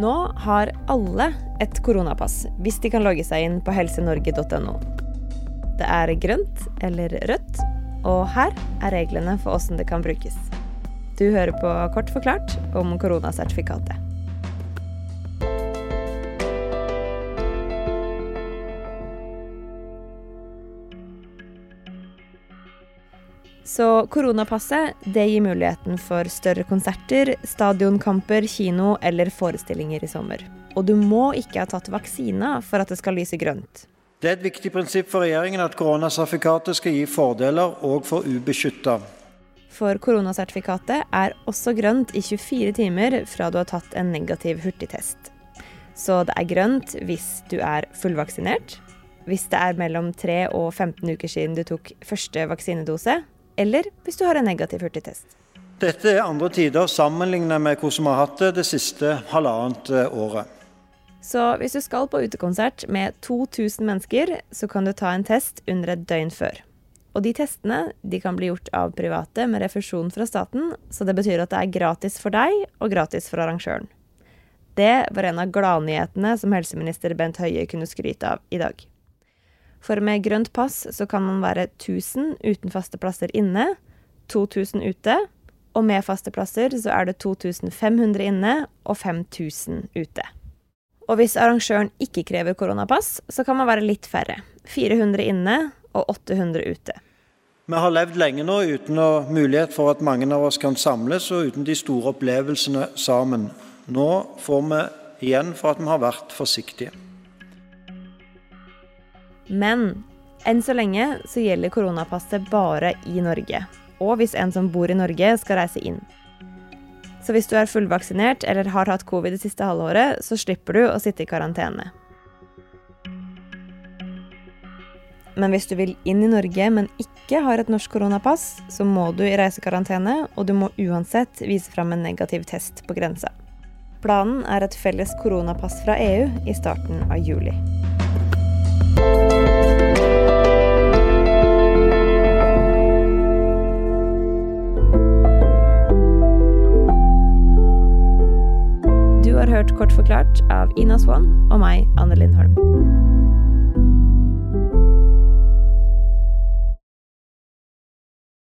Nå har alle et koronapass hvis de kan logge seg inn på helsenorge.no. Det er grønt eller rødt, og her er reglene for åssen det kan brukes. Du hører på Kort forklart om koronasertifikatet. Så koronapasset det gir muligheten for større konserter, stadionkamper, kino eller forestillinger i sommer. Og du må ikke ha tatt vaksina for at det skal lyse grønt. Det er et viktig prinsipp for regjeringen at koronasertifikatet skal gi fordeler òg for ubeskytta. For koronasertifikatet er også grønt i 24 timer fra du har tatt en negativ hurtigtest. Så det er grønt hvis du er fullvaksinert, hvis det er mellom 3 og 15 uker siden du tok første vaksinedose, eller hvis du har en negativ hurtigtest. Dette er andre tider sammenlignet med hvordan vi har hatt det det siste halvannet eh, året. Så hvis du skal på utekonsert med 2000 mennesker, så kan du ta en test under et døgn før. Og de testene de kan bli gjort av private med refusjon fra staten, så det betyr at det er gratis for deg og gratis for arrangøren. Det var en av gladnyhetene som helseminister Bent Høie kunne skryte av i dag. For med grønt pass så kan man være 1000 uten faste plasser inne, 2000 ute, og med faste plasser så er det 2500 inne og 5000 ute. Og hvis arrangøren ikke krever koronapass, så kan man være litt færre. 400 inne og 800 ute. Vi har levd lenge nå uten mulighet for at mange av oss kan samles, og uten de store opplevelsene sammen. Nå får vi igjen for at vi har vært forsiktige. Men enn så lenge så gjelder koronapasset bare i Norge. Og hvis en som bor i Norge, skal reise inn. Så hvis du er fullvaksinert eller har hatt covid det siste halvåret, så slipper du å sitte i karantene. Men hvis du vil inn i Norge, men ikke har et norsk koronapass, så må du i reisekarantene, og du må uansett vise fram en negativ test på grensa. Planen er et felles koronapass fra EU i starten av juli. Har hørt Kort forklart av Ina Swan og meg, Anne Lindholm.